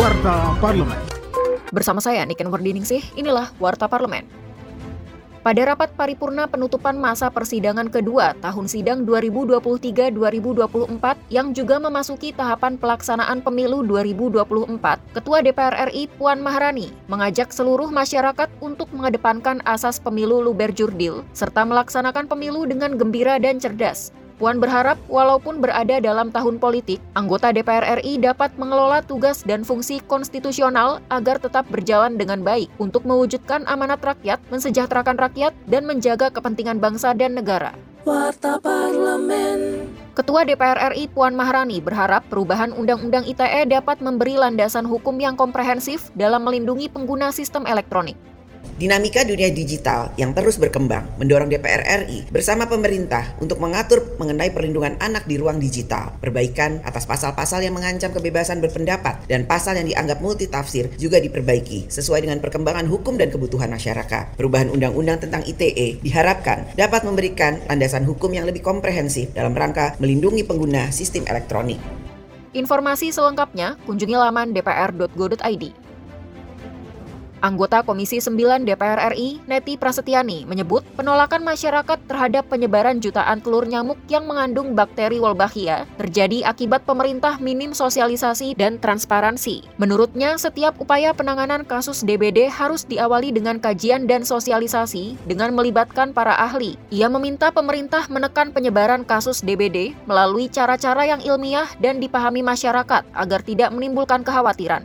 Warta Parlemen. Bersama saya Niken Wardiningsih, inilah Warta Parlemen. Pada rapat paripurna penutupan masa persidangan kedua tahun sidang 2023-2024 yang juga memasuki tahapan pelaksanaan pemilu 2024, Ketua DPR RI Puan Maharani mengajak seluruh masyarakat untuk mengedepankan asas pemilu luber jurdil serta melaksanakan pemilu dengan gembira dan cerdas. Puan berharap walaupun berada dalam tahun politik, anggota DPR RI dapat mengelola tugas dan fungsi konstitusional agar tetap berjalan dengan baik untuk mewujudkan amanat rakyat, mensejahterakan rakyat, dan menjaga kepentingan bangsa dan negara. Warta Parlemen Ketua DPR RI Puan Maharani berharap perubahan Undang-Undang ITE dapat memberi landasan hukum yang komprehensif dalam melindungi pengguna sistem elektronik. Dinamika dunia digital yang terus berkembang mendorong DPR RI bersama pemerintah untuk mengatur mengenai perlindungan anak di ruang digital. Perbaikan atas pasal-pasal yang mengancam kebebasan berpendapat dan pasal yang dianggap multitafsir juga diperbaiki sesuai dengan perkembangan hukum dan kebutuhan masyarakat. Perubahan undang-undang tentang ITE diharapkan dapat memberikan landasan hukum yang lebih komprehensif dalam rangka melindungi pengguna sistem elektronik. Informasi selengkapnya kunjungi laman dpr.go.id. Anggota Komisi 9 DPR RI, Neti Prasetyani, menyebut penolakan masyarakat terhadap penyebaran jutaan telur nyamuk yang mengandung bakteri Wolbachia terjadi akibat pemerintah minim sosialisasi dan transparansi. Menurutnya, setiap upaya penanganan kasus DBD harus diawali dengan kajian dan sosialisasi dengan melibatkan para ahli. Ia meminta pemerintah menekan penyebaran kasus DBD melalui cara-cara yang ilmiah dan dipahami masyarakat agar tidak menimbulkan kekhawatiran